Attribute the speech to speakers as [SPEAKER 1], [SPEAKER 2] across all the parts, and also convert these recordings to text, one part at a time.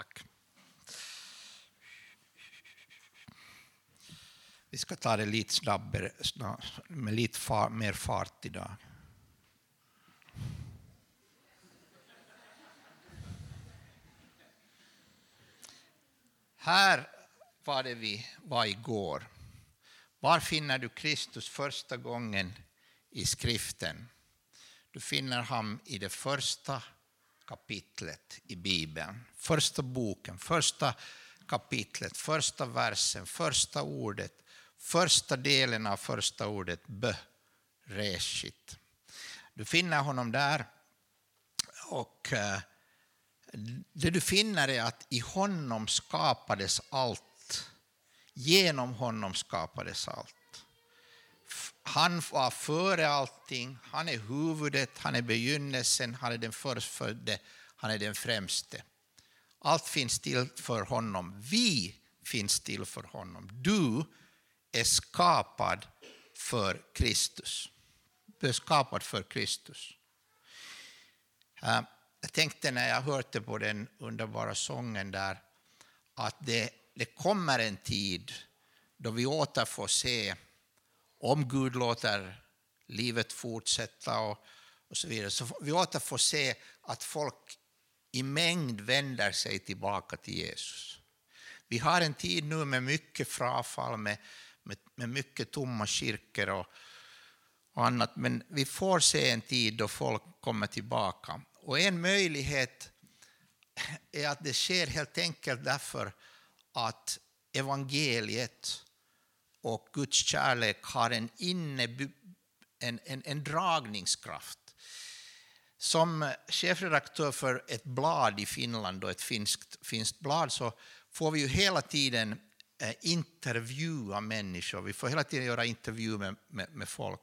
[SPEAKER 1] Tack. Vi ska ta det lite snabbare, med lite far, mer fart idag. Här var det vi var igår. Var finner du Kristus första gången i skriften? Du finner honom i det första kapitlet i Bibeln. Första boken, första kapitlet, första versen, första ordet, första delen av första ordet, bö, reshit. Du finner honom där och eh, det du finner är att i honom skapades allt. Genom honom skapades allt. Han var före allting, han är huvudet, han är begynnelsen, han är den förstfödde, han är den främste. Allt finns till för honom. Vi finns till för honom. Du är skapad för Kristus. Du är skapad för Kristus. Jag tänkte när jag hörde på den underbara sången där att det, det kommer en tid då vi åter får se om Gud låter livet fortsätta och, och så vidare, så vi åter får se att folk i mängd vänder sig tillbaka till Jesus. Vi har en tid nu med mycket frafall, med, med, med mycket tomma kyrkor och, och annat, men vi får se en tid då folk kommer tillbaka. Och en möjlighet är att det sker helt enkelt därför att evangeliet och Guds kärlek har en, inne, en, en, en dragningskraft. Som chefredaktör för ett blad i Finland, och ett finskt, finskt blad, så får vi ju hela tiden eh, intervjua människor. Vi får hela tiden göra intervjuer med, med, med folk.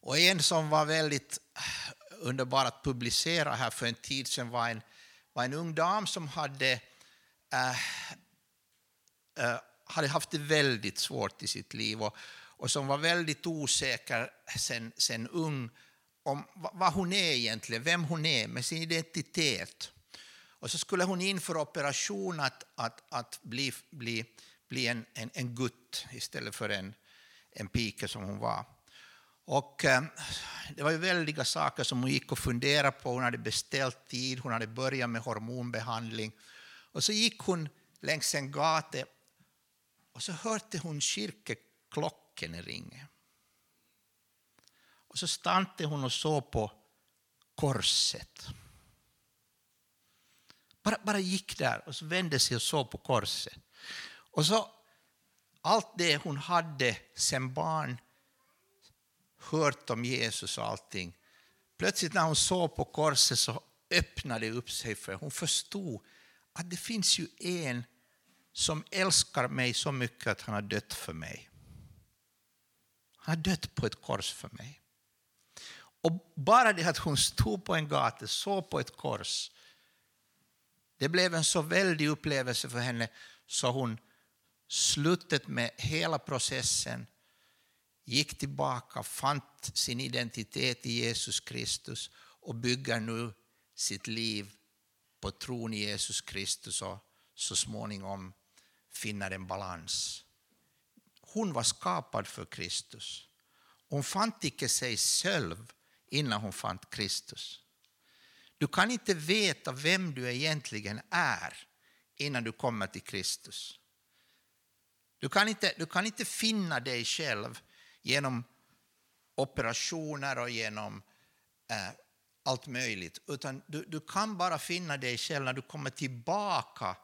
[SPEAKER 1] Och en som var väldigt eh, underbar att publicera här för en tid sedan var en, var en ung dam som hade, äh, äh, hade haft det väldigt svårt i sitt liv och, och som var väldigt osäker sen, sen ung om vad hon är egentligen, vem hon är med sin identitet. Och så skulle hon in för operation att, att, att bli, bli, bli en, en, en gutt istället för en, en pike som hon var. Och eh, det var ju väldiga saker som hon gick och funderade på. Hon hade beställt tid, hon hade börjat med hormonbehandling. Och så gick hon längs en gata och så hörde hon kyrkoklockan ringa. Och så stannade hon och såg på korset. Bara, bara gick där och så vände sig och såg på korset. Och så allt det hon hade sen barn hört om Jesus och allting. Plötsligt när hon såg på korset så öppnade det upp sig för hon förstod att det finns ju en som älskar mig så mycket att han har dött för mig. Han har dött på ett kors för mig. Och bara det att hon stod på en gata, såg på ett kors, det blev en så väldig upplevelse för henne så hon slutet med hela processen gick tillbaka, fann sin identitet i Jesus Kristus och bygger nu sitt liv på tron i Jesus Kristus och så småningom finner en balans. Hon var skapad för Kristus. Hon fann inte sig själv innan hon fann Kristus. Du kan inte veta vem du egentligen är innan du kommer till Kristus. Du kan inte, du kan inte finna dig själv genom operationer och genom eh, allt möjligt. Utan du, du kan bara finna dig själv när du kommer tillbaka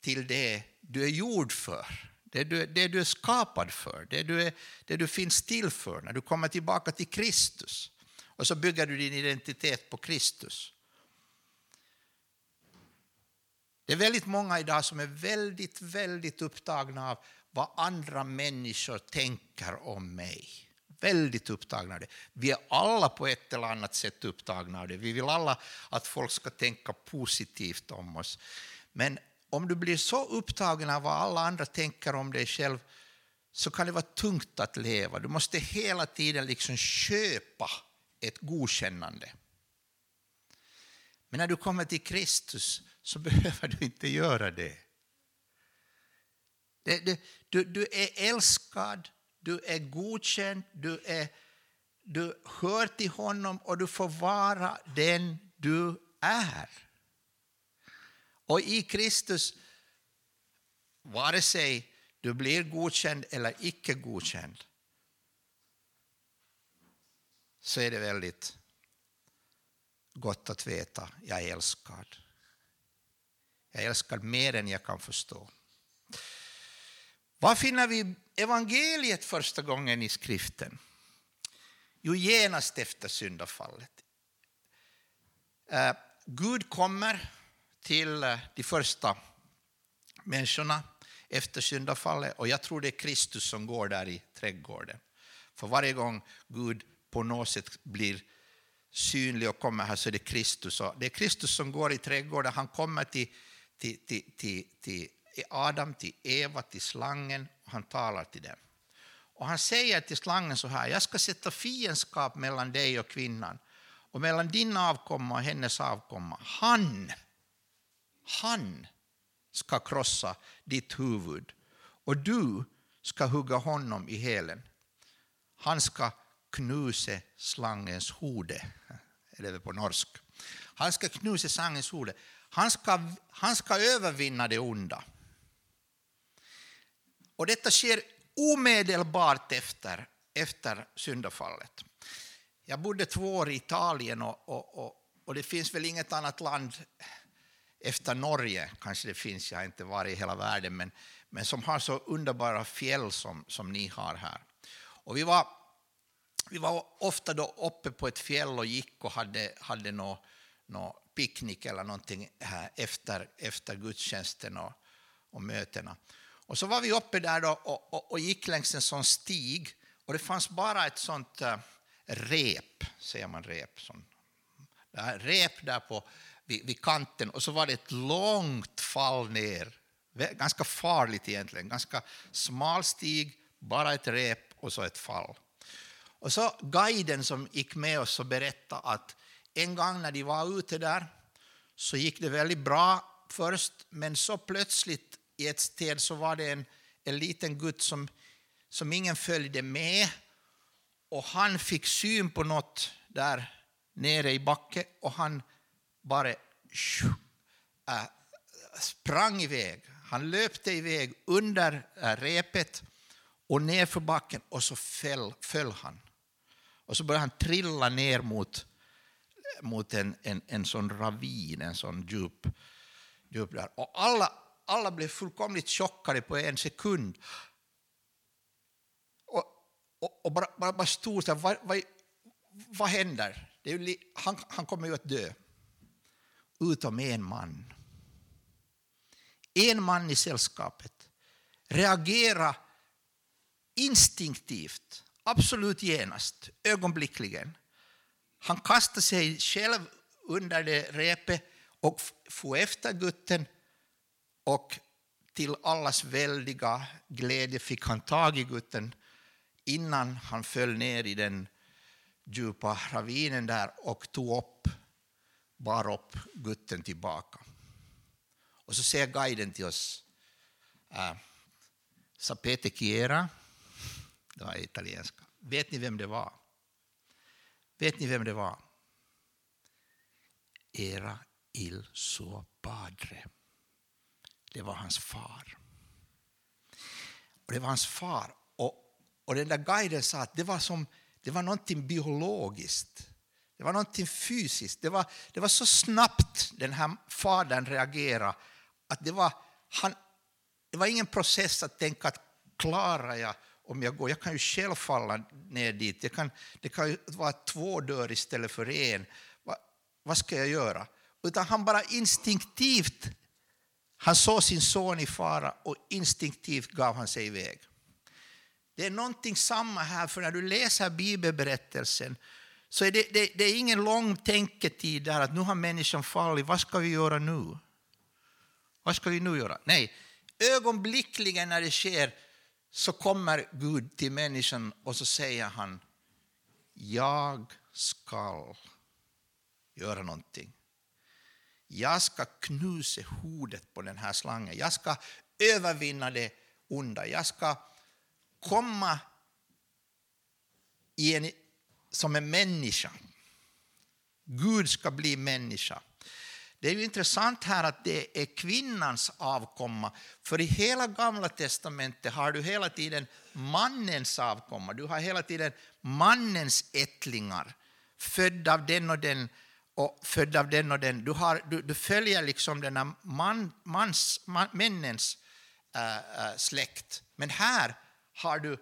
[SPEAKER 1] till det du är gjord för. Det du, det du är skapad för, det du, är, det du finns till för. När du kommer tillbaka till Kristus. Och så bygger du din identitet på Kristus. Det är väldigt många idag som är väldigt, väldigt upptagna av vad andra människor tänker om mig. Väldigt upptagna av det. Vi är alla på ett eller annat sätt upptagna av det. Vi vill alla att folk ska tänka positivt om oss. Men om du blir så upptagen av vad alla andra tänker om dig själv så kan det vara tungt att leva. Du måste hela tiden liksom köpa ett godkännande. Men när du kommer till Kristus så behöver du inte göra det. det, det du, du är älskad, du är godkänd, du, är, du hör till honom och du får vara den du är. Och i Kristus, vare sig du blir godkänd eller icke godkänd, så är det väldigt gott att veta jag är älskad. Jag är älskad mer än jag kan förstå. Var finner vi evangeliet första gången i skriften? Jo, genast efter syndafallet. Eh, Gud kommer till eh, de första människorna efter syndafallet och jag tror det är Kristus som går där i trädgården. För varje gång Gud på något sätt blir synlig och kommer här så är det Kristus. Det är Kristus som går i trädgården, han kommer till, till, till, till, till Adam, till Eva, till slangen och han talar till dem. Och han säger till slangen så här, jag ska sätta fiendskap mellan dig och kvinnan och mellan din avkomma och hennes avkomma. Han, han ska krossa ditt huvud och du ska hugga honom i hälen. Han ska knuse slangens hode. Eller på norsk. Han ska knuse slangens hode. Han ska, han ska övervinna det onda. Och detta sker omedelbart efter, efter syndafallet. Jag bodde två år i Italien och, och, och, och, det finns väl inget annat land efter Norge, kanske det finns, jag har inte varit i hela världen, men, men som har så underbara fjäll som, som ni har här. Och vi var vi var ofta då uppe på ett fjäll och gick och hade, hade någon nå picknick eller någonting här efter, efter gudstjänsten och, och mötena. Och så var vi uppe där då och, och, och, gick längs en sån stig och det fanns bara ett sånt äh, rep, säger man rep, sån, där, rep där på, vid, vid, kanten och så var det ett långt fall ner. Ganska farligt egentligen, ganska smal stig, bara ett rep och så ett fall. Och så guiden som gick med oss och berättade att en gång när de var ute där så gick det väldigt bra först, men så plötsligt i ett sted så var det en, en liten gutt som, som ingen följde med och han fick syn på något där nere i backen och han bara äh, sprang iväg. Han löpte iväg under äh, repet och nerför backen och så föll, föll han. Och så började han trilla ner mot, mot en, en, en sån ravin, en sån djup, djup där. Och alla, alla blev fullkomligt chockade på en sekund. Och, och, och bara, bara, bara stod så här, vad, vad, vad händer? Det är, han, han kommer ju att dö. Utom en man. En man i sällskapet reagerade instinktivt absolut genast, ögonblickligen. Han kastade sig själv under det repet och for efter gutten och till allas väldiga glädje fick han tag i gutten innan han föll ner i den djupa ravinen där och tog upp, bar upp gutten tillbaka. Och så säger guiden till oss, äh, sapete chiera, det var italienska. Vet ni vem det var? Vet ni vem det var? Era il suo padre. Det var hans far. Och det var hans far. Och, och den där guiden sa att det var, som, det var någonting biologiskt. Det var någonting fysiskt. Det var, det var så snabbt den här fadern reagerade att det var, han, det var ingen process att tänka att klarar jag om jag går. Jag kan ju själv falla ner dit. Jag kan, det kan ju vara två dörrar istället för en. Va, vad ska jag göra? Utan han bara instinktivt, han såg sin son i fara och instinktivt gav han sig iväg. Det är någonting samma här, för när du läser bibelberättelsen så är det, det, det är ingen lång tänketid där att nu har människan fallit, vad ska vi göra nu? Vad ska vi nu göra? Nej, ögonblickligen när det sker så kommer Gud till människan och så säger han jag ska göra någonting. jag ska knusa hodet på den här slangen. Jag ska övervinna det onda. Jag ska komma i en, som en människa. Gud ska bli människa. Det är ju intressant här att det är kvinnans avkomma, för i hela gamla testamentet har du hela tiden mannens avkomma, du har hela tiden mannens ättlingar, född av den och den och född av den och den. Du, har, du, du följer liksom den här man, mans, man, männens äh, äh, släkt. Men här har du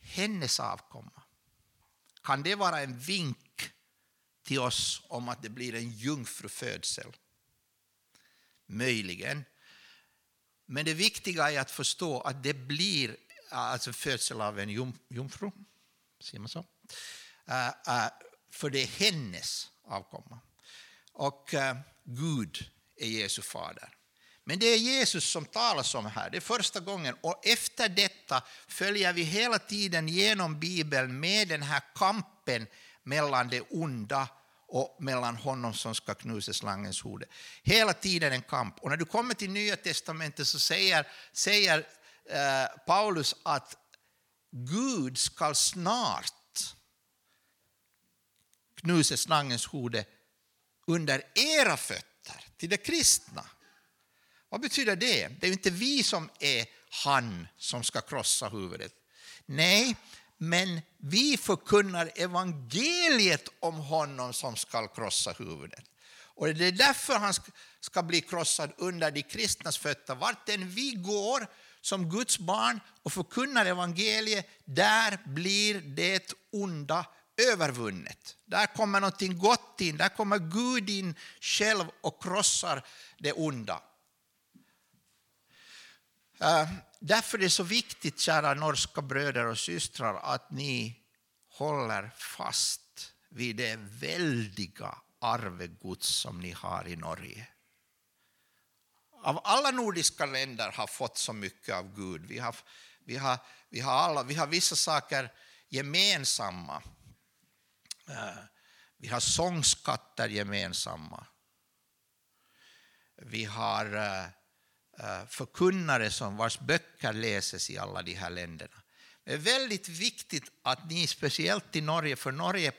[SPEAKER 1] hennes avkomma. Kan det vara en vink till oss om att det blir en jungfrufödsel? Möjligen. Men det viktiga är att förstå att det blir alltså födsel av en jungfru. Ser man så? Uh, uh, för det är hennes avkomma. Och uh, Gud är Jesu fader. Men det är Jesus som talas om här, det är första gången. Och efter detta följer vi hela tiden genom Bibeln med den här kampen mellan det onda och mellan honom som ska knusa slangens huvud. Hela tiden en kamp. Och när du kommer till Nya Testamentet så säger, säger eh, Paulus att Gud ska snart knusa slangens huvud under era fötter, till de kristna. Vad betyder det? Det är ju inte vi som är han som ska krossa huvudet. Nej, men vi förkunnar evangeliet om honom som ska krossa huvudet. Och det är därför han ska bli krossad under de kristnas fötter. Vart än vi går som Guds barn och förkunnar evangeliet, där blir det onda övervunnet. Där kommer någonting gott in, där kommer Gud in själv och krossar det onda. Eh, därför är det så viktigt, kära norska bröder och systrar, att ni håller fast vid det väldiga arvegods som ni har i Norge. Av alla nordiska länder har fått så mycket av Gud. Vi har, vi har, vi har, alla, vi har vissa saker gemensamma. Eh, vi har sångskatter gemensamma. Vi har eh, Eh, förkunnare som vars böcker läses i alla de här länderna. Det är väldigt viktigt att ni, speciellt i Norge, för Norge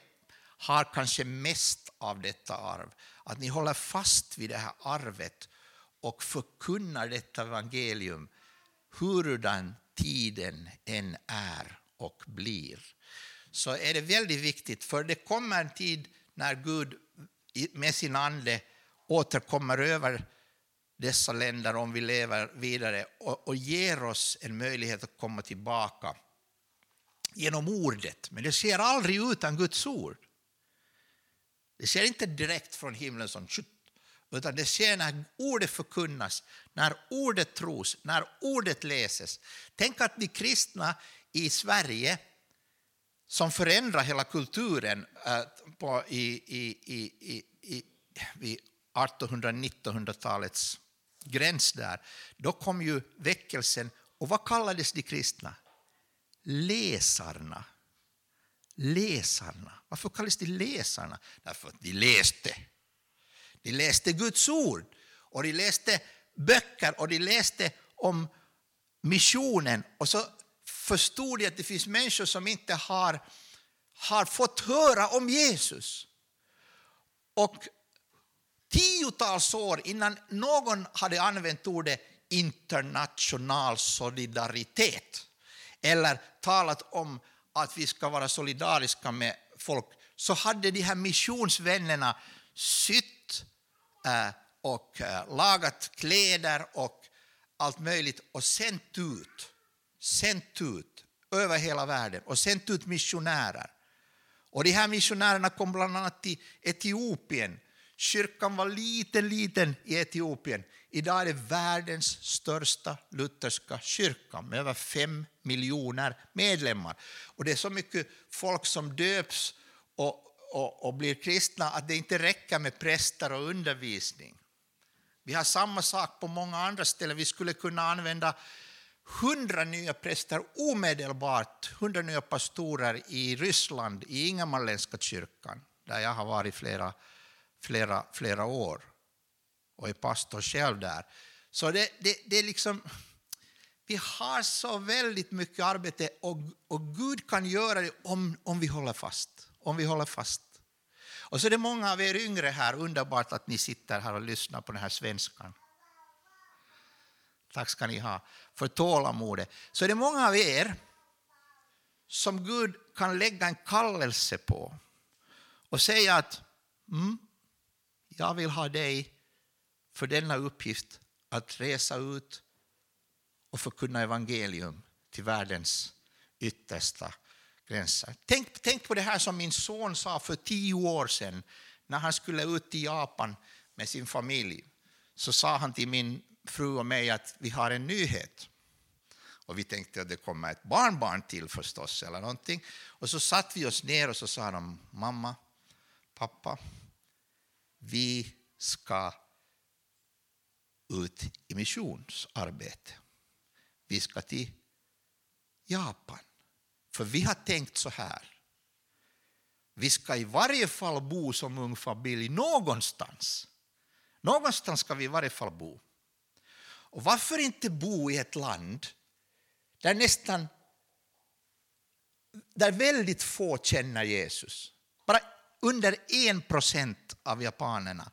[SPEAKER 1] har kanske mest av detta arv, att ni håller fast vid det här arvet och förkunnar detta evangelium hurudan tiden än är och blir. Så är det väldigt viktigt, för det kommer en tid när Gud med sin ande återkommer över dessa länder om vi lever vidare och, och ger oss en möjlighet att komma tillbaka genom ordet. Men det sker aldrig utan Guds ord. Det sker inte direkt från himlen som utan det sker när ordet förkunnas, när ordet tros, när ordet läses. Tänk att vi kristna i Sverige som förändrar hela kulturen äh, på, i, i, i, i, i 1800-1900-talets gräns där, då kom ju väckelsen. Och vad kallades de kristna? Läsarna. Läsarna. Varför kallades de läsarna? Därför att de läste. De läste Guds ord och de läste böcker och de läste om missionen. Och så förstod de att det finns människor som inte har, har fått höra om Jesus. Och tiotals år innan någon hade använt ordet internationell solidaritet eller talat om att vi ska vara solidariska med folk så hade de här missionsvännerna sytt eh, och eh, lagat kläder och allt möjligt och sänt ut, sänt ut över hela världen och sänt ut missionärer. Och de här missionärerna kom bland annat till Etiopien Kyrkan var liten, liten i Etiopien. Idag är det världens största lutherska kyrka med över fem miljoner medlemmar. Och det är så mycket folk som döps och, och, och blir kristna att det inte räcker med präster och undervisning. Vi har samma sak på många andra ställen. Vi skulle kunna använda hundra nya präster omedelbart, hundra nya pastorer i Ryssland, i Ingermanländska kyrkan, där jag har varit flera flera, flera år och är pastor själv där. Så det, det, det är liksom, vi har så väldigt mycket arbete och, och Gud kan göra det om, om vi håller fast. Om vi håller fast. Och så är det många av er yngre här, underbart att ni sitter här och lyssnar på den här svenskan. Tack ska ni ha för tålamodet. Så är det många av er som Gud kan lägga en kallelse på och säga att mm, jag vill ha dig för denna uppgift att resa ut och förkunna evangelium till världens yttersta gränser. Tänk, tänk på det här som min son sa för tio år sedan när han skulle ut till Japan med sin familj. Så sa han till min fru och mig att vi har en nyhet. Och vi tänkte att det kommer ett barnbarn till förstås eller någonting. Och så satt vi oss ner och så sa de, mamma, pappa, vi ska ut i missionsarbete. Vi ska till Japan. För vi har tänkt så här. Vi ska i varje fall bo som ung familj någonstans. Någonstans ska vi i varje fall bo. Och varför inte bo i ett land där nästan där väldigt få känner Jesus? Bara under en procent av japanerna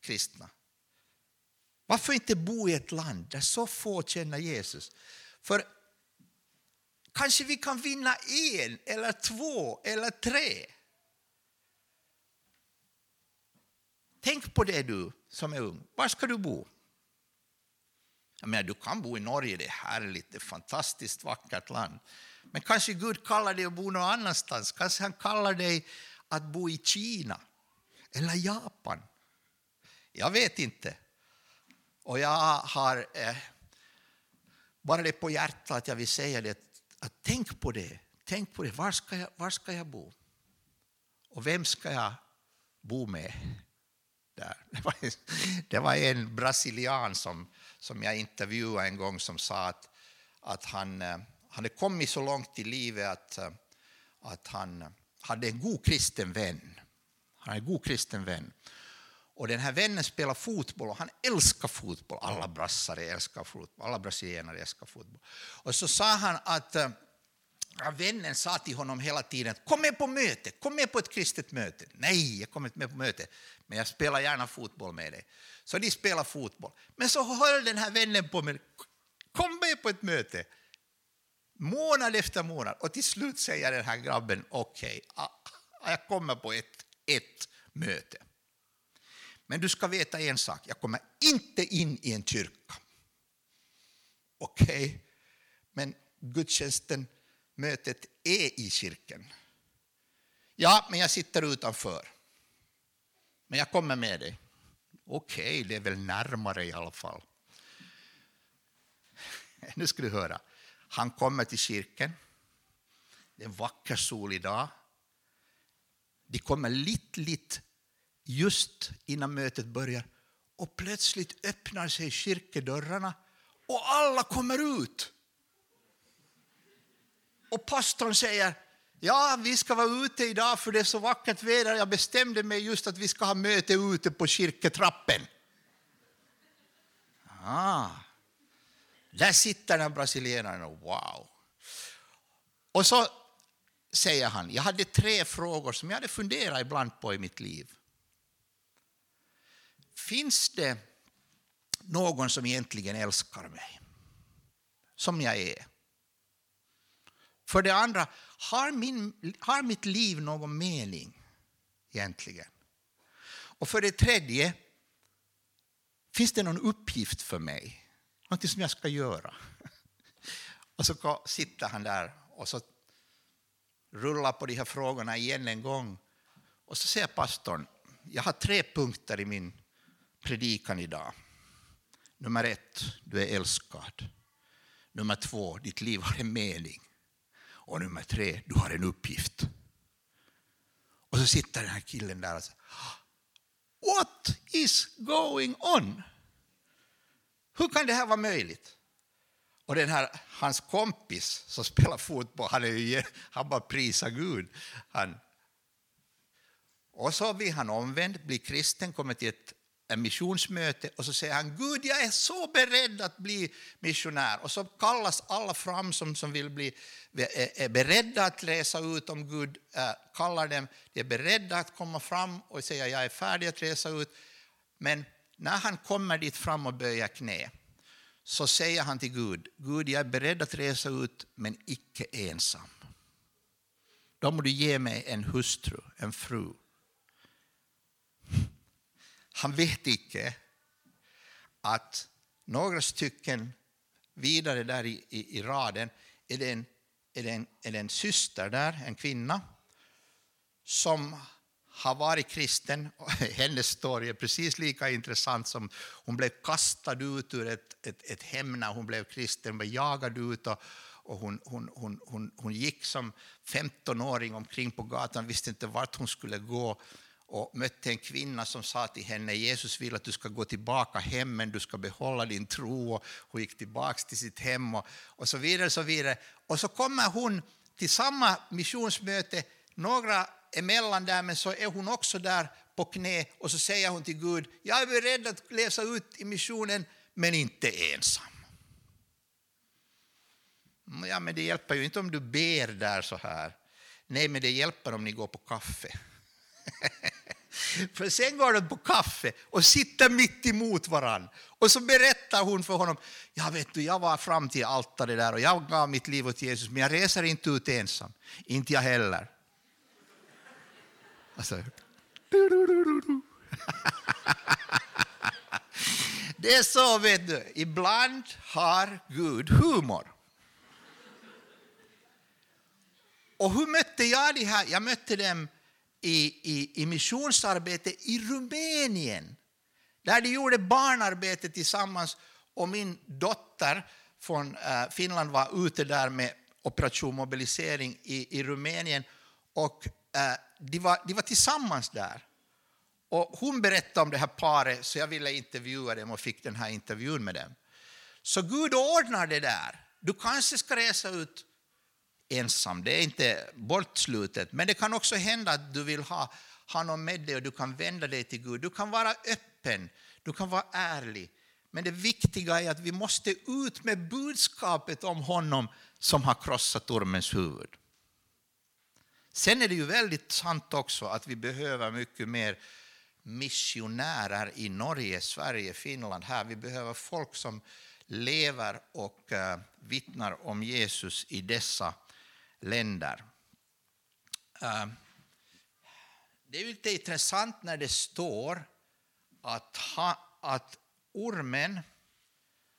[SPEAKER 1] kristna. Varför inte bo i ett land där så få känner Jesus? För kanske vi kan vinna en, eller två, eller tre. Tänk på det du som är ung. Var ska du bo? Jag menar, du kan bo i Norge, det är härligt, det är ett fantastiskt vackert land. Men kanske Gud kallar dig att bo någon annanstans. Kanske han kallar dig att bo i Kina eller Japan. Jag vet inte. Och jag har eh, bara det på hjärtat att jag vill säga det, att tänk på det. Tänk på det. Var ska jag, var ska jag bo? Och vem ska jag bo med? Där. Det, var, det var en brasilian som, som jag intervjuade en gång som sa att, att han eh, han hade kommit så långt i livet att, eh, att han hade en god kristen vän. Han hade en god kristen vän. Och den här vännen spelar fotboll och han älskar fotboll. Alla brassare älskar fotboll, alla brasilianare älskar fotboll. Och så sa han att eh, vännen sa till honom hela tiden kom med på möte, kom med på ett kristet möte. Nej, jag kommer inte med på möte, men jag spelar gärna fotboll med dig. Så de spelar fotboll. Men så höll den här vännen på med kom med på ett möte. Månad efter månad och till slut säger den här grabben okej, okay, jag kommer på ett, ett möte. Men du ska veta en sak, jag kommer inte in i en kyrka. Okej, okay. men gudstjänsten, mötet är i kyrkan. Ja, men jag sitter utanför. Men jag kommer med dig. Okej, okay, det är väl närmare i alla fall. Nu ska du höra. Han kommer till kyrkan. Det är en vacker solig dag. De kommer lite, lite just innan mötet börjar och plötsligt öppnar sig kyrkedörrarna och alla kommer ut. Och pastorn säger Ja, vi ska vara ute idag för det är så vackert väder. Jag bestämde mig just att vi ska ha möte ute på kyrketrappen. Ah, där sitter den brasilianaren och wow. Och så säger han, jag hade tre frågor som jag hade funderat ibland på i mitt liv. Finns det någon som egentligen älskar mig? Som jag är? För det andra, har, min, har mitt liv någon mening egentligen? Och för det tredje, finns det någon uppgift för mig? Någonting som jag ska göra? Och så sitter han där och så rullar på de här frågorna igen en gång. Och så säger pastorn, jag har tre punkter i min predikan idag. Nummer ett, du är älskad. Nummer två, ditt liv har en mening. Och nummer tre, du har en uppgift. Och så sitter den här killen där och säger What is going on? Hur kan det här vara möjligt? Och den här, hans kompis som spelar fotboll, han, är ju, han bara prisar Gud. Han, Och så blir han omvänd, blir kristen, kommer till ett missionsmöte och så säger han Gud, jag är så beredd att bli missionär. Och så kallas alla fram som, som vill bli är beredda att resa ut om Gud äh, kallar dem. De är beredda att komma fram och säga jag är färdig att resa ut. Men när han kommer dit fram och böjer knä så säger han till Gud, Gud jag är beredd att resa ut men icke ensam. Då må du ge mig en hustru, en fru. Han vet icke att några stycken vidare där i, i, i raden är det, en, är, det en, är det en syster där, en kvinna, som har varit kristen. Hennes story är precis lika intressant som hon blev kastad ut ur ett, ett, ett hem när hon blev kristen, blev jagad ut och, och hon, hon, hon, hon, hon gick som 15-åring omkring på gatan, visste inte vart hon skulle gå och mötte en kvinna som sa till henne Jesus vill att du ska gå tillbaka hem men du ska behålla din tro. Och hon gick tillbaka till sitt hem och, och så vidare. Och så vidare. Och så kommer hon till samma missionsmöte, några emellan där men så är hon också där på knä och så säger hon till Gud jag är beredd att läsa ut i missionen men inte ensam. Mm, ja, men det hjälper ju inte om du ber där så här. Nej, men det hjälper om ni går på kaffe. För sen går de på kaffe och sitter mitt emot varann. Och så berättar hon för honom, ja vet du, jag var fram till altaret där och jag gav mitt liv åt Jesus, men jag reser inte ut ensam. Inte jag heller. Alltså, Det är så, vet du, ibland har Gud humor. Och hur mötte jag det här? Jag mötte dem i, i, i missionsarbete i Rumänien där de gjorde barnarbete tillsammans och min dotter från eh, Finland var ute där med Operation mobilisering i, i Rumänien och Eh, de, var, de var tillsammans där. Och hon berättade om det här paret så jag ville intervjua dem och fick den här intervjun med dem. Så Gud ordnar det där. Du kanske ska resa ut ensam. Det är inte bortslutet. Men det kan också hända att du vill ha, ha någon med dig och du kan vända dig till Gud. Du kan vara öppen, du kan vara ärlig. Men det viktiga är att vi måste ut med budskapet om honom som har krossat ormens huvud. Sen är det ju väldigt sant också att vi behöver mycket mer missionärer i Norge, Sverige, Finland. Här. Vi behöver folk som lever och eh, vittnar om Jesus i dessa länder. Eh, det är lite intressant när det står att, ha, att ormen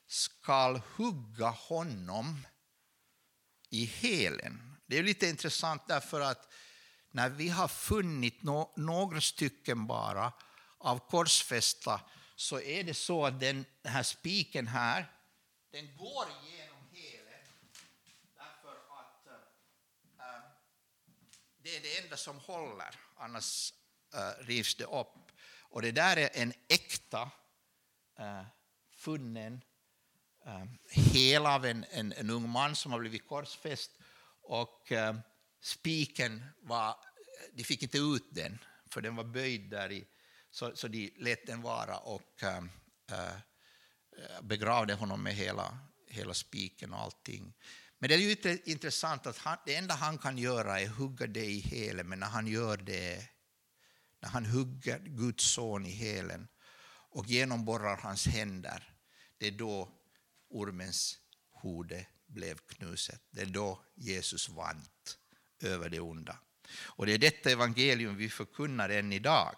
[SPEAKER 1] skall hugga honom i helen. Det är lite intressant därför att när vi har funnit no, några stycken bara av korsfästa så är det så att den här spiken här, den går igenom eh, eh, det är det enda som håller, annars äh, rivs det upp. Och det där är en äkta äh, funnen hel av en, en, en, ung man som har blivit korsfäst. Och eh, spiken var, de fick inte ut den, för den var böjd där i, så, så de lät den vara och eh, eh begravde honom med hela, hela spiken och allting. Men det är ju intressant att han, det enda han kan göra är hugga dig i hälen, men när han gör det, när han hugger Guds son i hälen och genomborrar hans händer, det är då ormens hode blev knuset. Det är då Jesus vann över det onda. Och det är detta evangelium vi förkunnar än idag.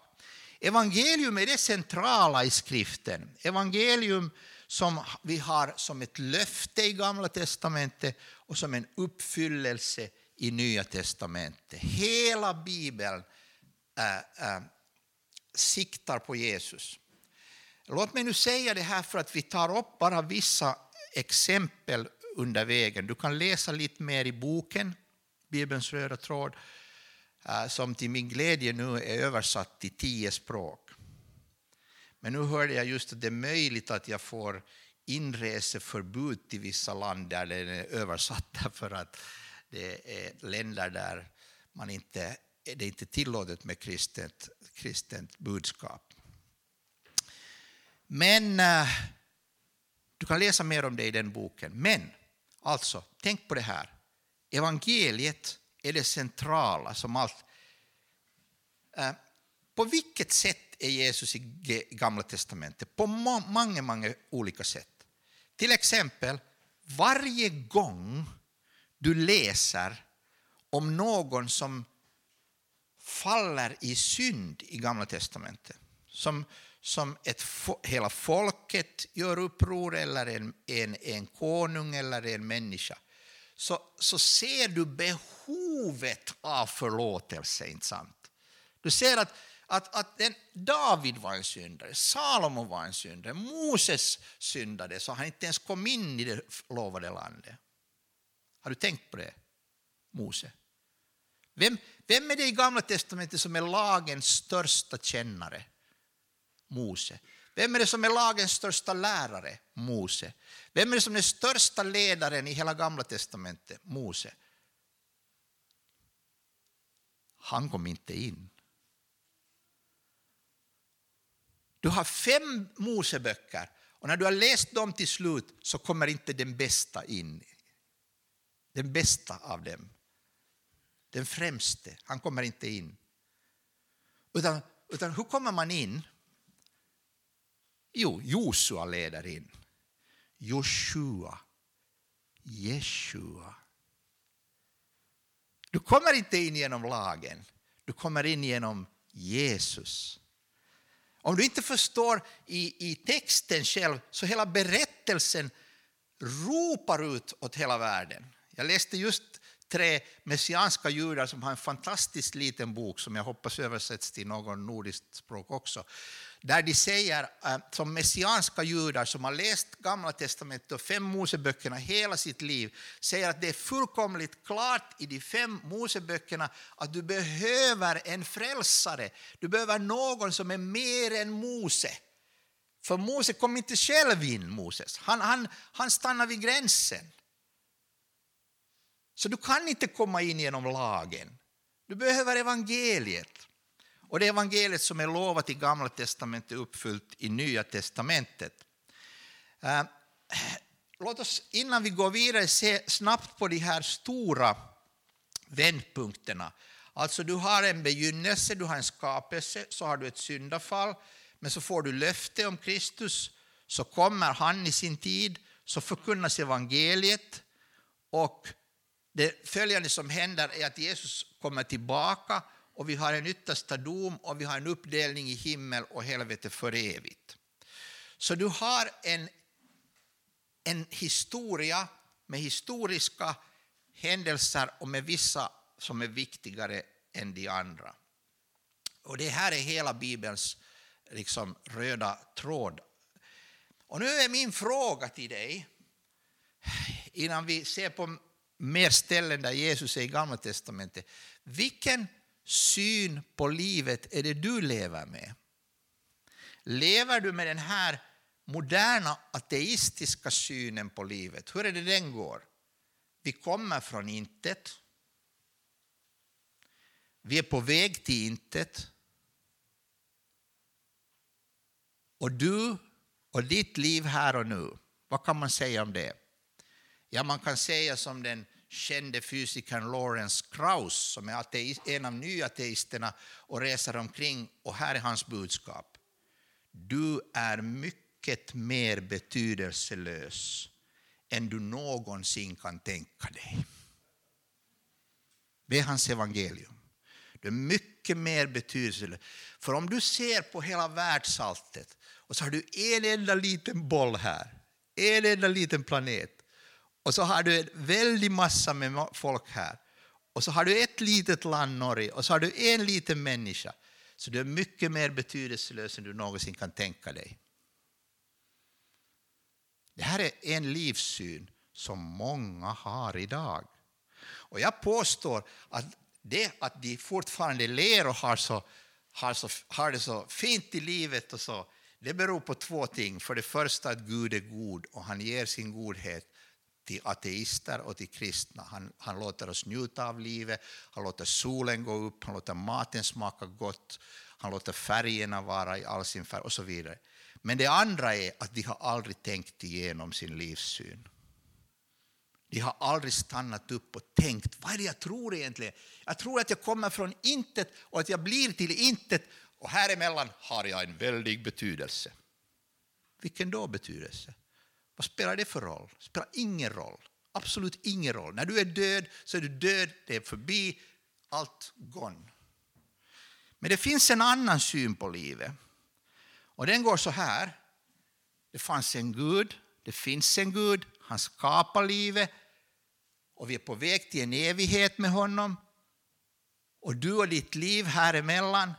[SPEAKER 1] Evangelium är det centrala i skriften. Evangelium som vi har som ett löfte i Gamla testamentet och som en uppfyllelse i Nya testamentet. Hela Bibeln äh, äh, siktar på Jesus. Låt mig nu säga det här för att vi tar upp bara vissa exempel under vägen. Du kan läsa lite mer i boken, Bibelns röda tråd, eh, som till min glädje nu är översatt till tio språk. Men nu hörde jag just att det är möjligt att jag får inreseförbud till vissa land där den är översatt för att det är länder där man inte är inte tillåtet med kristet, kristet budskap. Men eh, du kan läsa mer om det i den boken. Men alltså, tänk på det här. Evangeliet är det centrala som allt. Eh, på vilket sätt är Jesus i Gamla testamentet? På många, många olika sätt. Till exempel, varje gång du läser om någon som faller i synd i Gamla testamentet, som, som ett, hela folket gör uppror, eller en, en, en konung eller en människa, så, så ser du behovet av förlåtelse. Inte sant? Du ser att, att, att den, David var en syndare, Salomo var en syndare, Moses syndade så han inte ens kom in i det lovade landet. Har du tänkt på det, Mose? Vem, vem är det i Gamla testamentet som är lagens största kännare? Mose. Vem är det som är lagens största lärare? Mose. Vem är det som är den största ledaren i hela Gamla testamentet? Mose. Han kom inte in. Du har fem Moseböcker och när du har läst dem till slut så kommer inte den bästa in. Den bästa av dem. Den främste, han kommer inte in. Utan, utan hur kommer man in? Jo, Josua leder in. Joshua. Jeshua. Du kommer inte in genom lagen, du kommer in genom Jesus. Om du inte förstår i, i texten själv så hela berättelsen ropar ut åt hela världen. Jag läste just tre messianska judar som har en fantastiskt liten bok som jag hoppas översätts till någon nordiskt språk också. Där de säger, eh, som messianska judar som har läst Gamla testamentet och fem Moseböckerna hela sitt liv, säger att det är fullkomligt klart i de fem Moseböckerna att du behöver en frälsare. Du behöver någon som är mer än Mose. För Mose kom inte själv in, Moses. Han, han, han stannade vid gränsen. Så du kan inte komma in genom lagen. Du behöver evangeliet. Och det evangeliet som är lovat i Gamla testamentet är uppfyllt i Nya testamentet. Eh, låt oss innan vi går vidare se snabbt på de här stora vändpunkterna. Alltså du har en begynnelse, du har en skapelse, så har du ett syndafall, men så får du löfte om Kristus, så kommer han i sin tid, så förkunnas evangeliet och det följande som händer är att Jesus kommer tillbaka och vi har en yttersta dom och vi har en uppdelning i himmel och helvete för evigt. Så du har en, en historia med historiska händelser och med vissa som är viktigare än de andra. Och Det här är hela Bibelns liksom, röda tråd. Och nu är min fråga till dig, innan vi ser på mer ställen där Jesus är i Gamla testamentet. Vilken syn på livet är det du lever med? Lever du med den här moderna ateistiska synen på livet? Hur är det den går? Vi kommer från intet. Vi är på väg till intet. Och du och ditt liv här och nu, vad kan man säga om det? Ja, man kan säga som den kände fysikern Lawrence Krauss som är ateist, en av nyateisterna och reser omkring och här är hans budskap. Du är mycket mer betydelselös än du någonsin kan tänka dig. Det är hans evangelium. Du är mycket mer betydelselös. För om du ser på hela världsalltet och så har du en enda liten boll här, en enda liten planet och så har du en väldig massa med folk här. Och så har du ett litet land, Norge, och så har du en liten människa. Så du är mycket mer betydelselös än du någonsin kan tänka dig. Det här är en livssyn som många har idag. Och jag påstår att det att de fortfarande ler och har, så, har, så, har det så fint i livet och så, det beror på två ting. För det första att Gud är god och han ger sin godhet till ateister och till kristna. Han, han låter oss njuta av livet, han låter solen gå upp, han låter maten smaka gott, han låter färgerna vara i all sin färg och så vidare. Men det andra är att de har aldrig tänkt igenom sin livssyn. De har aldrig stannat upp och tänkt, vad är det jag tror egentligen? Jag tror att jag kommer från intet och att jag blir till intet och här emellan har jag en väldig betydelse. Vilken då betydelse? Vad spelar det för roll? Det spelar ingen roll. Absolut ingen roll. När du är död så är du död, det är förbi, allt gone. Men det finns en annan syn på livet. Och den går så här. Det fanns en Gud, det finns en Gud, han skapar livet och vi är på väg till en evighet med honom. Och du och ditt liv här emellan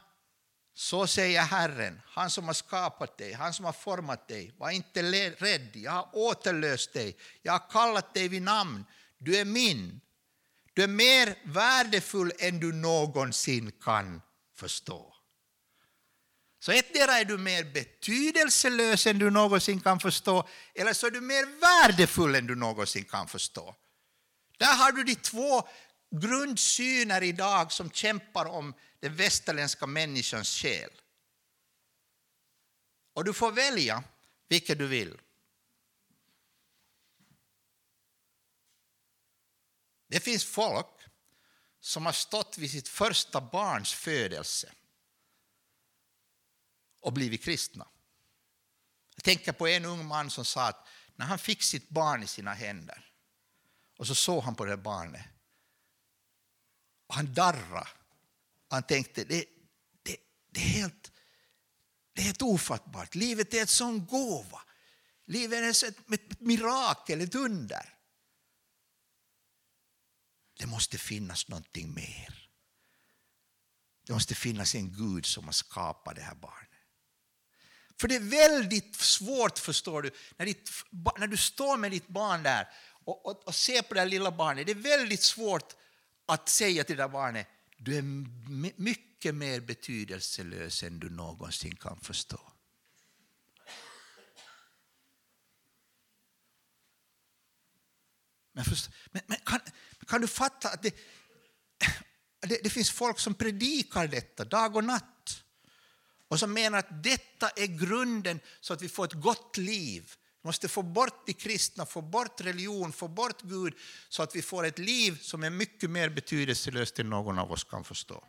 [SPEAKER 1] så säger Herren, han som har skapat dig, han som har format dig. Var inte rädd, jag har återlöst dig. Jag har kallat dig vid namn. Du är min. Du är mer värdefull än du någonsin kan förstå. Så ettdera är du mer betydelselös än du någonsin kan förstå, eller så är du mer värdefull än du någonsin kan förstå. Där har du de två grundsyner idag som kämpar om den västerländska människans själ. Och du får välja vilket du vill. Det finns folk som har stått vid sitt första barns födelse och blivit kristna. Jag tänker på en ung man som sa att när han fick sitt barn i sina händer och så såg han på det barnet och han darrade han tänkte det, det, det, är helt, det är helt ofattbart. Livet är ett sån gåva. Livet är ett, ett mirakel, ett under. Det måste finnas någonting mer. Det måste finnas en Gud som har skapat det här barnet. För det är väldigt svårt, förstår du, när, ditt, när du står med ditt barn där och, och, och ser på det här lilla barnet. Det är väldigt svårt att säga till det där barnet, du är mycket mer betydelselös än du någonsin kan förstå. Men, först, men, men kan, kan, du fatta att det, det, det, finns folk som predikar detta dag och natt och som menar att detta är grunden så att vi får ett gott liv. Vi måste få bort de kristna, få bort religion, få bort Gud så att vi får ett liv som är mycket mer betydelselöst än någon av oss kan förstå.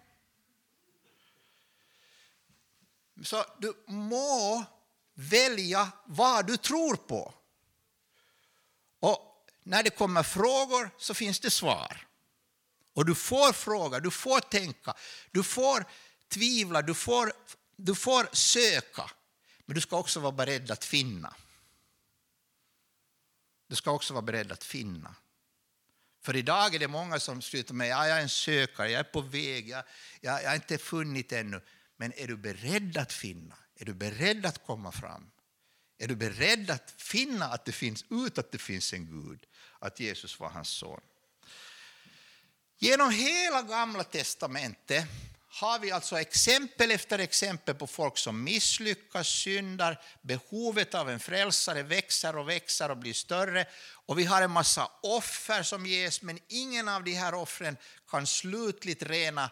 [SPEAKER 1] Så du må välja vad du tror på. Och när det kommer frågor så finns det svar. Och du får fråga, du får tänka, du får tvivla, du får, du får söka. Men du ska också vara beredd att finna. Du ska också vara beredd att finna. För idag är det många som slutar med att jag är en sökare, jag är på väg, jag, jag, jag har inte funnit ännu. Men är du beredd att finna? Är du beredd att komma fram? Är du beredd att finna att det finns ut att det finns en Gud, att Jesus var hans son? Genom hela Gamla testamentet har vi alltså exempel efter exempel på folk som misslyckas, syndar, behovet av en frälsare växer och växer och blir större. Och vi har en massa offer som ges, men ingen av de här offren kan slutligt rena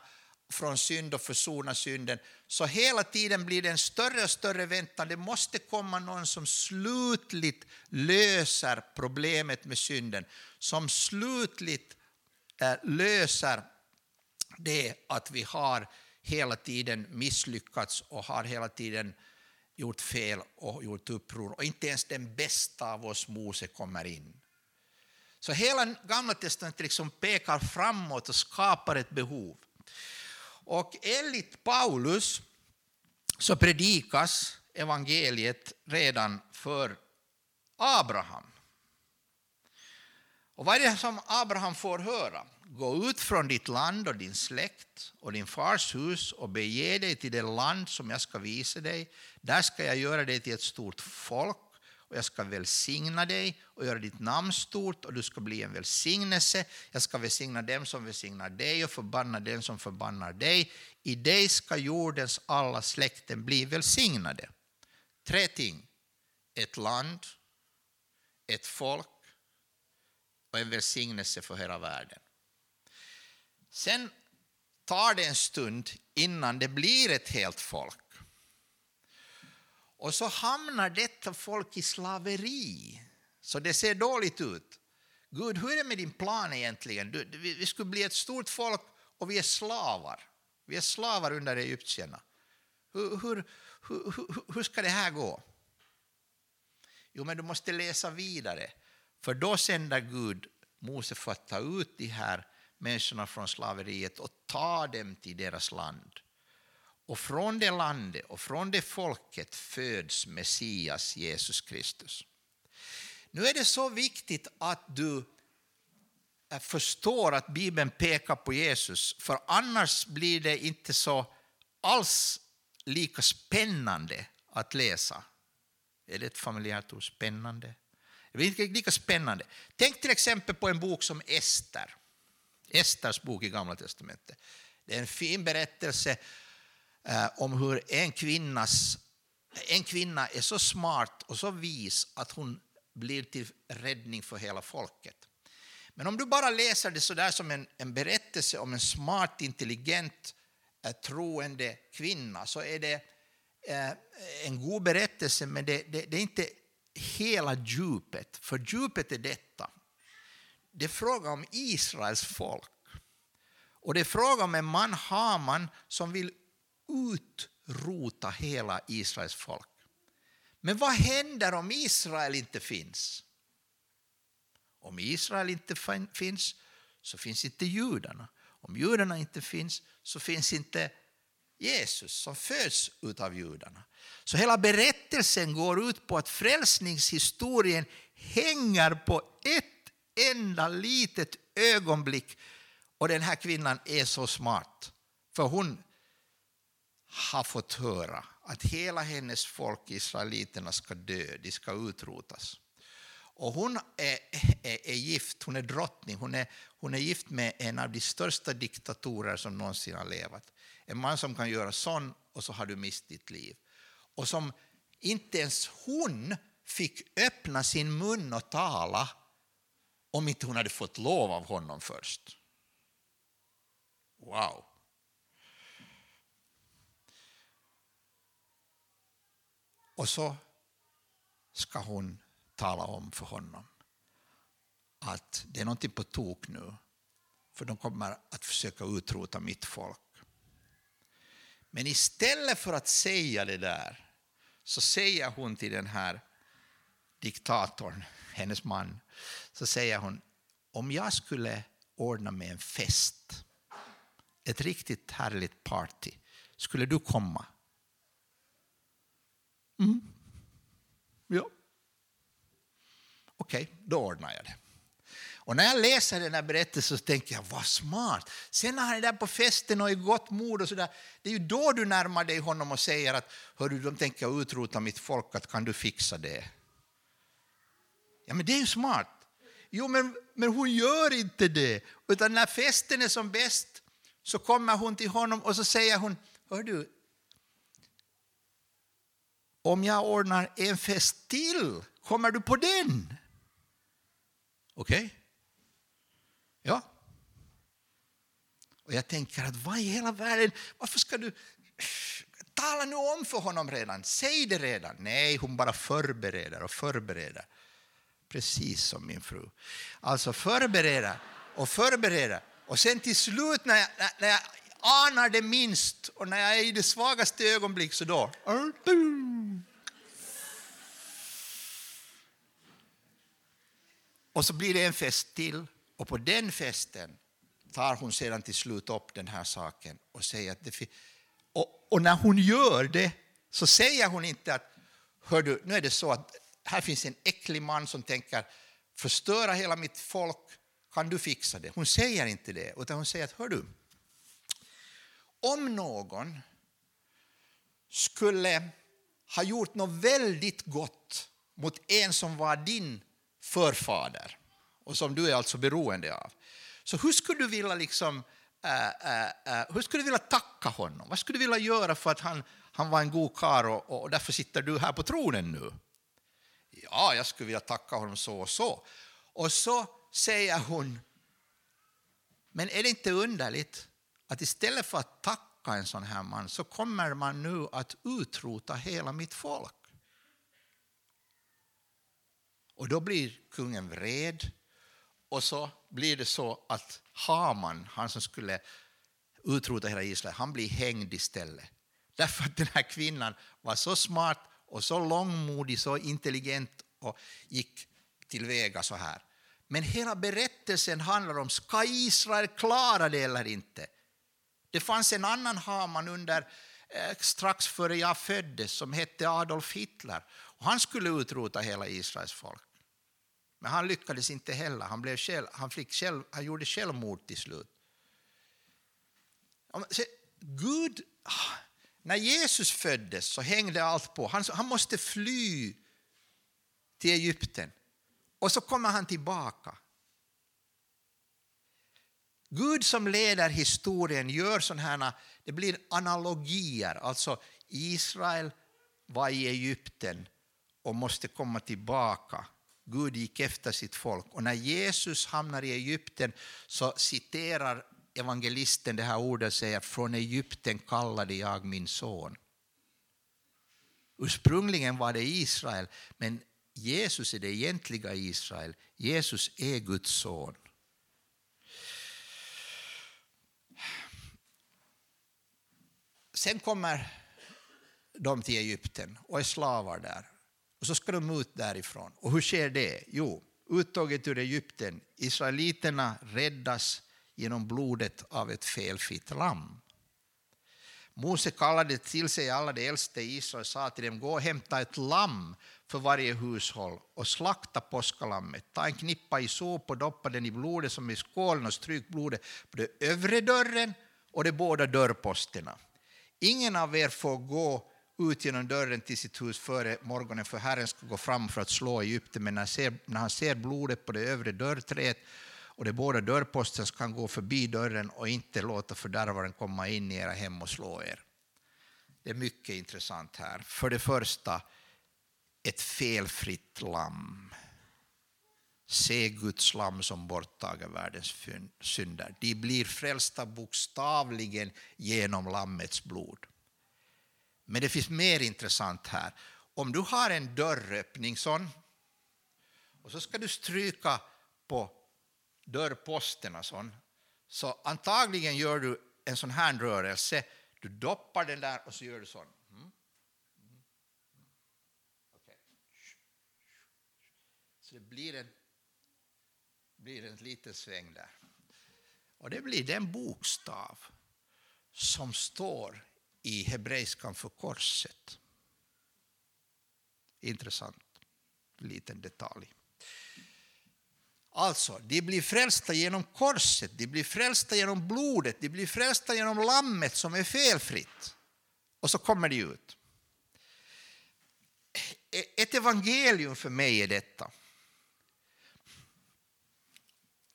[SPEAKER 1] från synd och försona synden. Så hela tiden blir det en större och större väntan. Det måste komma någon som slutligt löser problemet med synden, som slutligt eh, löser det att vi har hela tiden misslyckats och har hela tiden gjort fel och gjort uppror. Och inte ens den bästa av oss Mose kommer in. Så hela Gamla testamentet liksom pekar framåt och skapar ett behov. Och enligt Paulus så predikas evangeliet redan för Abraham. Och vad är det som Abraham får höra? Gå ut från ditt land och din släkt och din fars hus och bege dig till det land som jag ska visa dig. Där ska jag göra dig till ett stort folk och jag ska välsigna dig och göra ditt namn stort och du ska bli en välsignelse. Jag ska välsigna dem som välsignar dig och förbanna den som förbannar dig. I dig ska jordens alla släkten bli välsignade. Tre ting. Ett land, ett folk, och en välsignelse för hela världen. Sen tar det en stund innan det blir ett helt folk. Och så hamnar detta folk i slaveri, så det ser dåligt ut. Gud, hur är det med din plan egentligen? Du, vi, vi skulle bli ett stort folk och vi är slavar. Vi är slavar under egyptierna. Hur, hur, hur, hur ska det här gå? Jo, men du måste läsa vidare, för då sänder Gud Mose för att ta ut de här människorna från slaveriet och ta dem till deras land. Och från det landet och från det folket föds Messias, Jesus Kristus. Nu är det så viktigt att du eh, förstår att Bibeln pekar på Jesus, för annars blir det inte så alls lika spännande att läsa. Är det ett familjärt ord? Spännande? Det blir inte lika spännande. Tänk till exempel på en bok som Ester. Esters bok i Gamla testamentet. Det är en fin berättelse eh, om hur en, kvinnas, en kvinna är så smart och så vis att hon blir till räddning för hela folket. Men om du bara läser det så där som en, en berättelse om en smart, intelligent, eh, troende kvinna så är det eh, en god berättelse, men det, det, det är inte hela djupet. För djupet är detta. Det är fråga om Israels folk. Och det är fråga om en man, Haman, som vill utrota hela Israels folk. Men vad händer om Israel inte finns? Om Israel inte finns så finns inte judarna. Om judarna inte finns så finns inte Jesus som föds av judarna. Så hela berättelsen går ut på att frälsningshistorien hänger på ett enda litet ögonblick och den här kvinnan är så smart för hon har fått höra att hela hennes folk, israeliterna, ska dö, de ska utrotas. Och hon är, är, är, gift, hon är drottning, hon är, hon är gift med en av de största diktatorer som någonsin har levat. En man som kan göra sån och så har du mist ditt liv. Och som inte ens hon fick öppna sin mun och tala om inte hon hade fått lov av honom först. Wow! Och så ska hon tala om för honom att det är någonting på tok nu, för de kommer att försöka utrota mitt folk. Men istället för att säga det där så säger hon till den här diktatorn, hennes man, så säger hon om jag skulle ordna med en fest, ett riktigt härligt party, skulle du komma? Mm. Ja. Okej, okay, då ordnar jag det. Och när jag läser den här berättelsen så tänker jag, vad smart. Sen när han är där på festen och i gott mod och sådär, det är ju då du närmar dig honom och säger att, hörru, de tänker utrota mitt folk, att kan du fixa det? Ja, men det är ju smart. Jo, men, men hon gör inte det. Utan när festen är som bäst så kommer hon till honom och så säger hon, hör du, om jag ordnar en fest till, kommer du på den? Okej? Okay? Ja. Och jag tänker att vad i hela världen, varför ska du tala nu om för honom redan? Säg det redan. Nej, hon bara förbereder och förbereder. Precis som min fru. Alltså förbereda och förbereda. Och sen till slut när jag, när jag anar det minst och när jag är i det svagaste ögonblick så då... Och så blir det en fest till och på den festen tar hon sedan till slut upp den här saken och säger att det och, och när hon gör det så säger hon inte att hör du, nu är det så att här finns en äcklig man som tänker förstöra hela mitt folk, kan du fixa det? Hon säger inte det, utan hon säger att hör du, om någon skulle ha gjort något väldigt gott mot en som var din förfader och som du är alltså beroende av. Så hur skulle du vilja, liksom, äh, äh, hur skulle du vilja tacka honom? Vad skulle du vilja göra för att han, han var en god karl och, och därför sitter du här på tronen nu? Ja, jag skulle vilja tacka honom så och så. Och så säger hon, men är det inte underligt att istället för att tacka en sån här man så kommer man nu att utrota hela mitt folk. Och då blir kungen vred och så blir det så att Haman, han som skulle utrota hela Israel, han blir hängd istället. Därför att den här kvinnan var så smart och så långmodig, så intelligent och gick tillväga så här. Men hela berättelsen handlar om, ska Israel klara det eller inte? Det fanns en annan Haman under, eh, strax före jag föddes som hette Adolf Hitler. Och han skulle utrota hela Israels folk. Men han lyckades inte heller. Han, blev själv, han, fick själv, han gjorde självmord till slut. Gud, ah, när Jesus föddes så hängde allt på. Han, han måste fly till Egypten. Och så kommer han tillbaka. Gud som leder historien gör sådana här, det blir analogier. Alltså Israel var i Egypten och måste komma tillbaka. Gud gick efter sitt folk. Och när Jesus hamnar i Egypten så citerar evangelisten det här ordet säger från Egypten kallade jag min son. Ursprungligen var det Israel, men Jesus är det egentliga Israel. Jesus är Guds son. Sen kommer de till Egypten och är slavar där. Och så ska de ut därifrån. Och hur sker det? Jo, uttåget ur Egypten. Israeliterna räddas genom blodet av ett felfritt lamm. Mose kallade till sig alla de äldste i Israel och sa till dem, gå och hämta ett lamm för varje hushåll och slakta påskalammet. Ta en knippa i sop och doppa den i blodet som i skålen och stryk blodet på den övre dörren och de båda dörrposterna. Ingen av er får gå ut genom dörren till sitt hus före morgonen, för Herren ska gå fram för att slå Egypten. Men när, ser, när han ser blodet på det övre dörrträet och de båda dörrposterna som kan gå förbi dörren och inte låta fördärvaren komma in i era hem och slå er. Det är mycket intressant här. För det första, ett felfritt lamm. Se Guds lamm som borttager världens synder. De blir frälsta bokstavligen genom lammets blod. Men det finns mer intressant här. Om du har en dörröppning sån och så ska du stryka på dörrposterna sånt, så antagligen gör du en sån här rörelse. Du doppar den där och så gör du sån. Mm. mm. Okay. Så det blir en, blir en liten sväng där. Och det blir den bokstav som står i hebreiskan för korset. Intressant liten detalj. Alltså, de blir frälsta genom korset, de blir frälsta genom blodet, de blir frälsta genom lammet som är felfritt. Och så kommer de ut. E-, ett evangelium för mig är detta.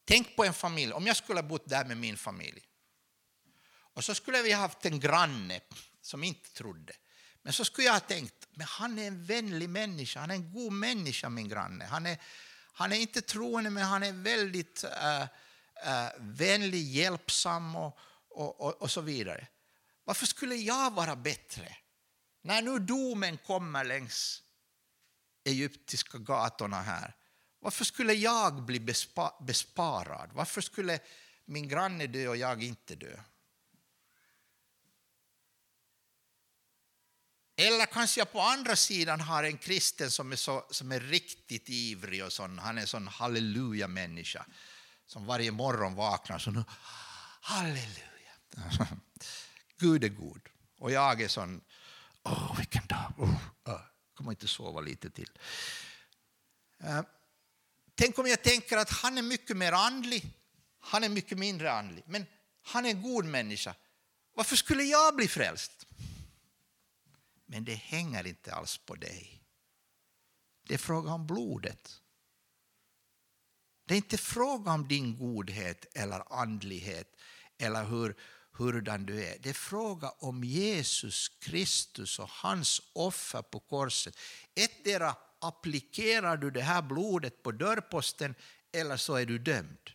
[SPEAKER 1] Tänk på en familj, om jag skulle ha bott där med min familj. Och så skulle vi ha haft en granne som inte trodde. Men så skulle jag ha tänkt, men han är en vänlig människa, han är en god människa min granne. Han är, han är inte troende men han är väldigt äh, äh, vänlig, hjälpsam och, och, och, och så vidare. Varför skulle jag vara bättre? När nu domen kommer längs egyptiska gatorna här, varför skulle jag bli bespa besparad? Varför skulle min granne dö och jag inte dö? Eller kanske jag på andra sidan har en kristen som är, så, som är riktigt ivrig och sån, han är en sån halleluja-människa som varje morgon vaknar så halleluja. Gud är god. Och jag är sån, åh vilken dag, oh, oh. kommer inte sova lite till. Uh, tänk om jag tänker att han är mycket mer andlig, han är mycket mindre andlig, men han är en god människa. Varför skulle jag bli frälst? Men det hänger inte alls på dig. Det är fråga om blodet. Det är inte fråga om din godhet eller andlighet eller hur, hurdan du är. Det är fråga om Jesus Kristus och hans offer på korset. Ettdera applicerar du det här blodet på dörrposten eller så är du dömd.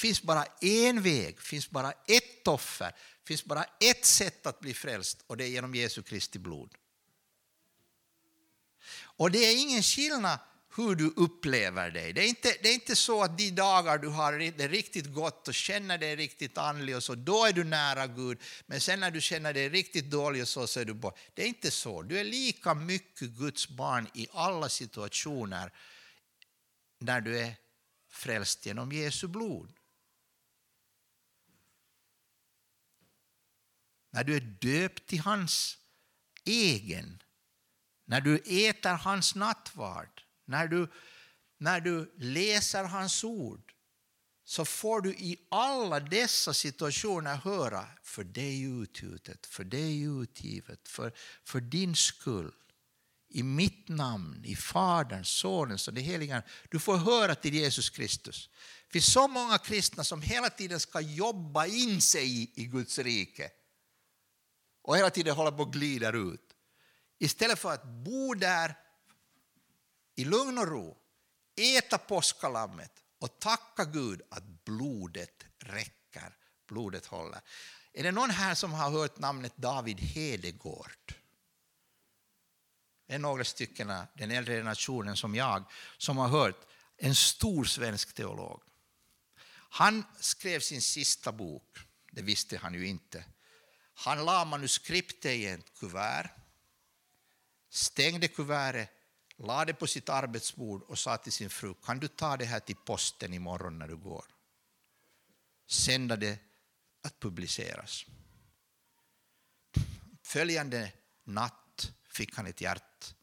[SPEAKER 1] Det finns bara en väg, finns bara ett offer, finns bara ett sätt att bli frälst och det är genom Jesu Kristi blod. Och det är ingen skillnad hur du upplever dig. Det är inte, det är inte så att de dagar du har det riktigt gott och känner dig riktigt andlig och så, då är du nära Gud. Men sen när du känner dig riktigt dålig och så, så är du bort. Det är inte så. Du är lika mycket Guds barn i alla situationer när du är frälst genom Jesu blod. När du är döpt till hans egen, när du äter hans nattvard, när du, när du läser hans ord så får du i alla dessa situationer höra för dig utgjutet, för dig utgivet, för, för din skull. I mitt namn, i Faderns, Sonens och det heliga Du får höra till Jesus Kristus. Det finns så många kristna som hela tiden ska jobba in sig i Guds rike och hela tiden håller på att glider ut. Istället för att bo där i lugn och ro, äta påskalammet och tacka Gud att blodet räcker, blodet håller. Är det någon här som har hört namnet David Hedegård? Det är några stycken, den äldre generationen som jag, som har hört en stor svensk teolog. Han skrev sin sista bok, det visste han ju inte. Han la manuskriptet i ett kuvert, stängde kuvertet la det på sitt arbetsbord och sa till sin fru, kan du ta det här till posten imorgon när du går? Sända det att publiceras. Följande natt fick han ett hjärt,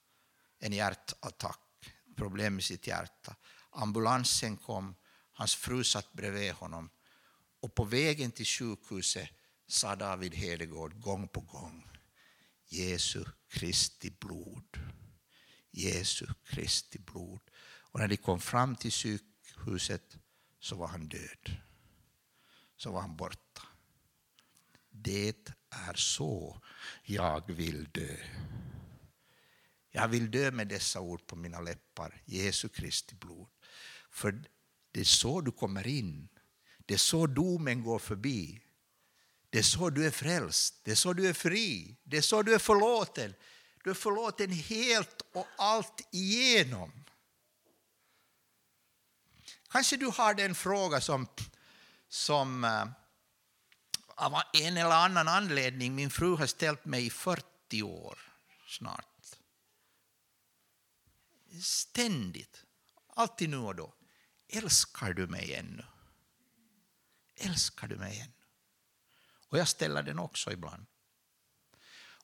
[SPEAKER 1] en hjärtattack, problem med sitt hjärta. Ambulansen kom, hans fru satt bredvid honom och på vägen till sjukhuset sa David Hedegård gång på gång Jesu Kristi blod. Jesu Kristi blod. Och när de kom fram till sjukhuset så var han död. Så var han borta. Det är så jag vill dö. Jag vill dö med dessa ord på mina läppar, Jesu Kristi blod. För det är så du kommer in. Det är så domen går förbi. Det är så du är frälst, det är så du är fri, det är så du är förlåten. Du är förlåten helt och allt igenom. Kanske du har den fråga som, som eh, av en eller annan anledning min fru har ställt mig i 40 år snart. Ständigt, alltid nu och då. Älskar du mig ännu? Älskar du mig ännu? Och jag ställer den också ibland.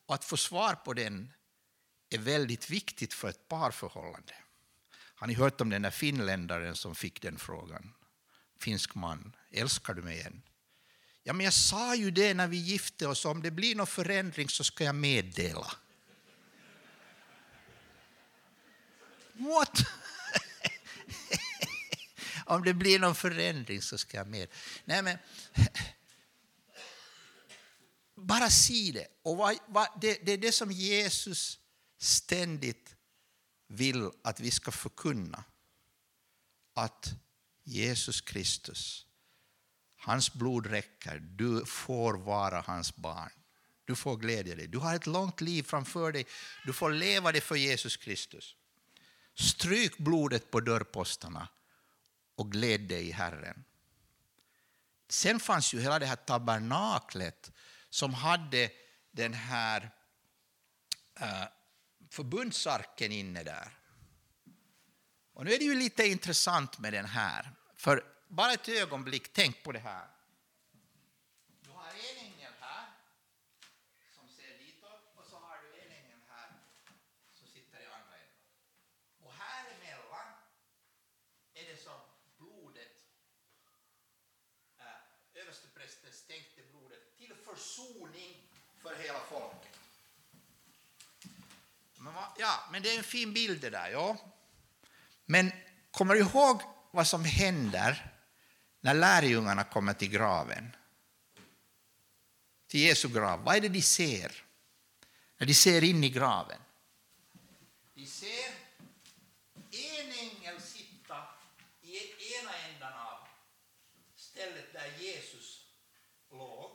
[SPEAKER 1] Och att få svar på den är väldigt viktigt för ett parförhållande. Har ni hört om den där finländaren som fick den frågan? Finsk man, älskar du mig än? Ja, men jag sa ju det när vi gifte oss, om det blir någon förändring så ska jag meddela. What? om det blir någon förändring så ska jag meddela. Nej, men bara si det. Och vad, vad, det, det är det som Jesus ständigt vill att vi ska förkunna. Att Jesus Kristus, hans blod räcker, du får vara hans barn. Du får glädja dig. Du har ett långt liv framför dig. Du får leva det för Jesus Kristus. Stryk blodet på dörrposterna och gläd dig i Herren. Sen fanns ju hela det här tabernaklet som hade den här eh, förbundsarken inne där. Och nu är det ju lite intressant med den här. För bara ett ögonblick, tänk på det här. Du har en ängel här som ser ditåt och så har du en ängel här som sitter i andra änden. Och här emellan är det som blodet, äh, översteprästen stänkte blodet till försoning för hela folket. Ja, men det är en fin bild det där. Ja. Men kommer du ihåg vad som händer när lärjungarna kommer till graven? Till Jesu grav. Vad är det de ser? När de ser in i graven. De ser en ängel sitta i ena änden av stället där Jesus låg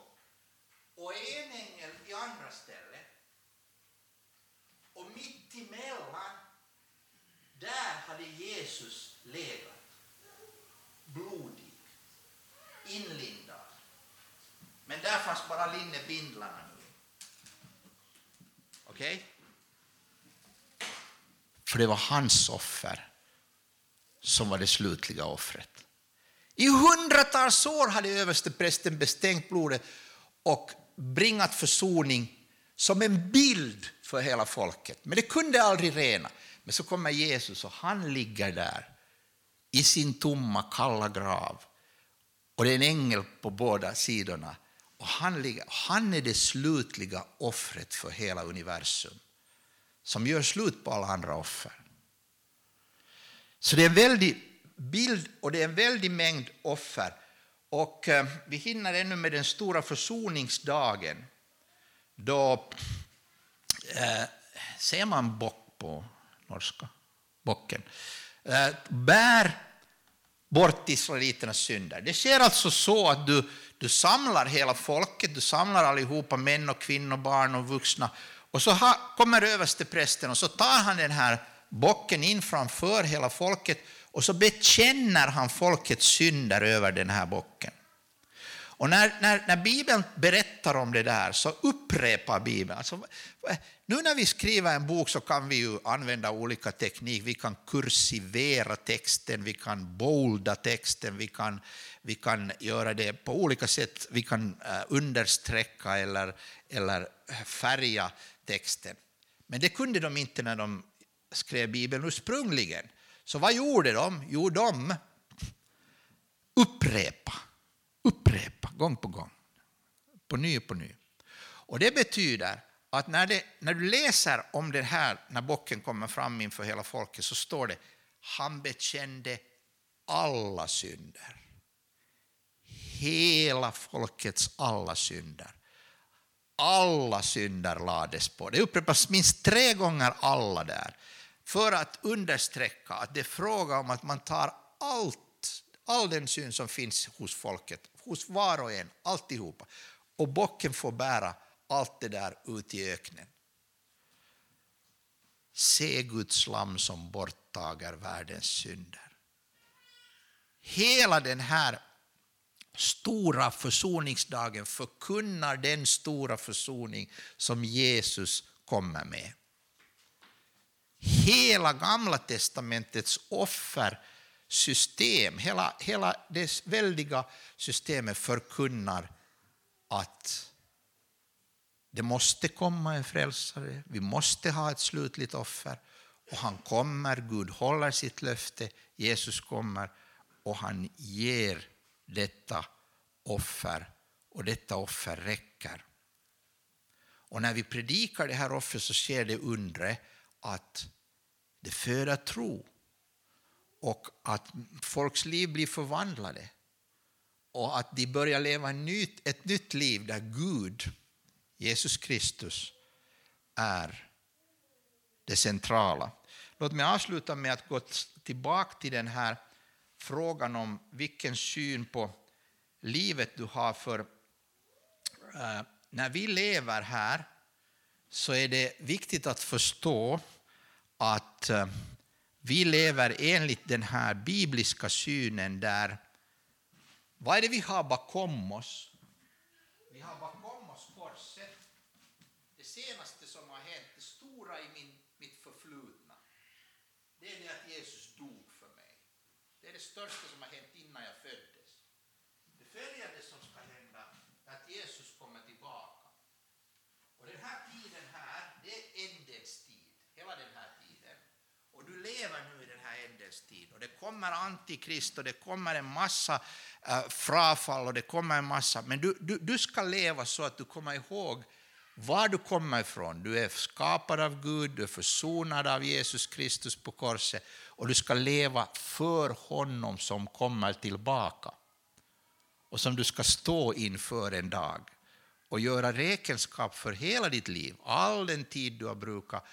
[SPEAKER 1] och en ängel i andra stället. Och där hade Jesus legat. Blodig, inlindad. Men där fanns bara linnebindlarna nu. Okej? Okay? För det var hans offer som var det slutliga offret. I hundratals år hade översteprästen bestängt blodet och bringat försoning som en bild för hela folket. Men det kunde aldrig rena. Men så kommer Jesus och han ligger där i sin tomma, kalla grav. Och det är en ängel på båda sidorna. Och han, ligger, han är det slutliga offret för hela universum som gör slut på alla andra offer. Så det är en väldig bild och det är en väldig mängd offer. Och eh, vi hinner ännu med den stora försoningsdagen. Då eh, ser man bock på norska, bocken, eh, bär bort israeliternas synder. Det sker alltså så att du, du samlar hela folket, du samlar allihopa, män och kvinnor, barn och vuxna. Och så ha, kommer översteprästen och så tar han den här bocken in framför hela folket och så bekänner han folkets synder över den här bocken. Och när, när, när Bibeln berättar om det där så upprepar Bibeln. Alltså, nu när vi skriver en bok så kan vi ju använda olika teknik. Vi kan kursivera texten, vi kan bolda texten, vi kan, vi kan göra det på olika sätt. Vi kan uh, understräcka eller, eller färga texten. Men det kunde de inte när de skrev Bibeln ursprungligen. Så vad gjorde de? Jo, de upprepa, upprepa gång på gång, på ny och på ny. Och det betyder att när, det, när du läser om det här, när bocken kommer fram inför hela folket, så står det han bekände alla synder. Hela folkets alla synder. Alla synder lades på. Det upprepas minst tre gånger alla där för att understräcka att det är fråga om att man tar allt, all den syn som finns hos folket, hos var och en, alltihopa. Och bocken får bära allt det där ut i öknen. Se Guds lam som borttager världens synder. Hela den här stora försoningsdagen förkunnar den stora försoning som Jesus kommer med hela Gamla testamentets offer system, hela, hela det väldiga systemet förkunnar att det måste komma en frälsare, vi måste ha ett slutligt offer och han kommer, Gud håller sitt löfte, Jesus kommer och han ger detta offer och detta offer räcker. Och när vi predikar det här offret så sker det undre att det föder tro och att folks liv blir förvandlade och att de börjar leva ett nytt liv där Gud, Jesus Kristus, är det centrala. Låt mig avsluta med att gå tillbaka till den här frågan om vilken syn på livet du har. För eh, när vi lever här så är det viktigt att förstå att eh, vi lever enligt den här bibliska synen där vad är det vi har bakom oss? Vi har bakom oss korset. Det senaste som har hänt, det stora i min, mitt förflutna, det är det att Jesus dog för mig. Det är det största som har hänt innan jag föddes. Det följande som ska hända är att Jesus kommer tillbaka. Och den här tiden här, det är ändens tid, hela den här tiden. Och du lever nu i den här ändens tid. Och det kommer antikrist och det kommer en massa äh, frafall och det kommer en massa. Men du, du, du ska leva så att du kommer ihåg var du kommer ifrån. Du är skapad av Gud, du är försonad av Jesus Kristus på korset och du ska leva för honom som kommer tillbaka och som du ska stå inför en dag och göra räkenskap för hela ditt liv, all den tid du har brukat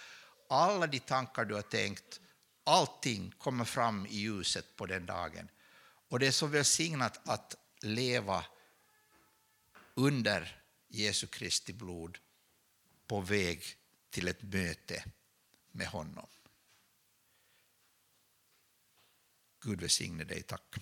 [SPEAKER 1] alla de tankar du har tänkt, allting kommer fram i ljuset på den dagen. Och det är så välsignat att leva under Jesu Kristi blod på väg till ett möte med honom. Gud välsigne dig, tack.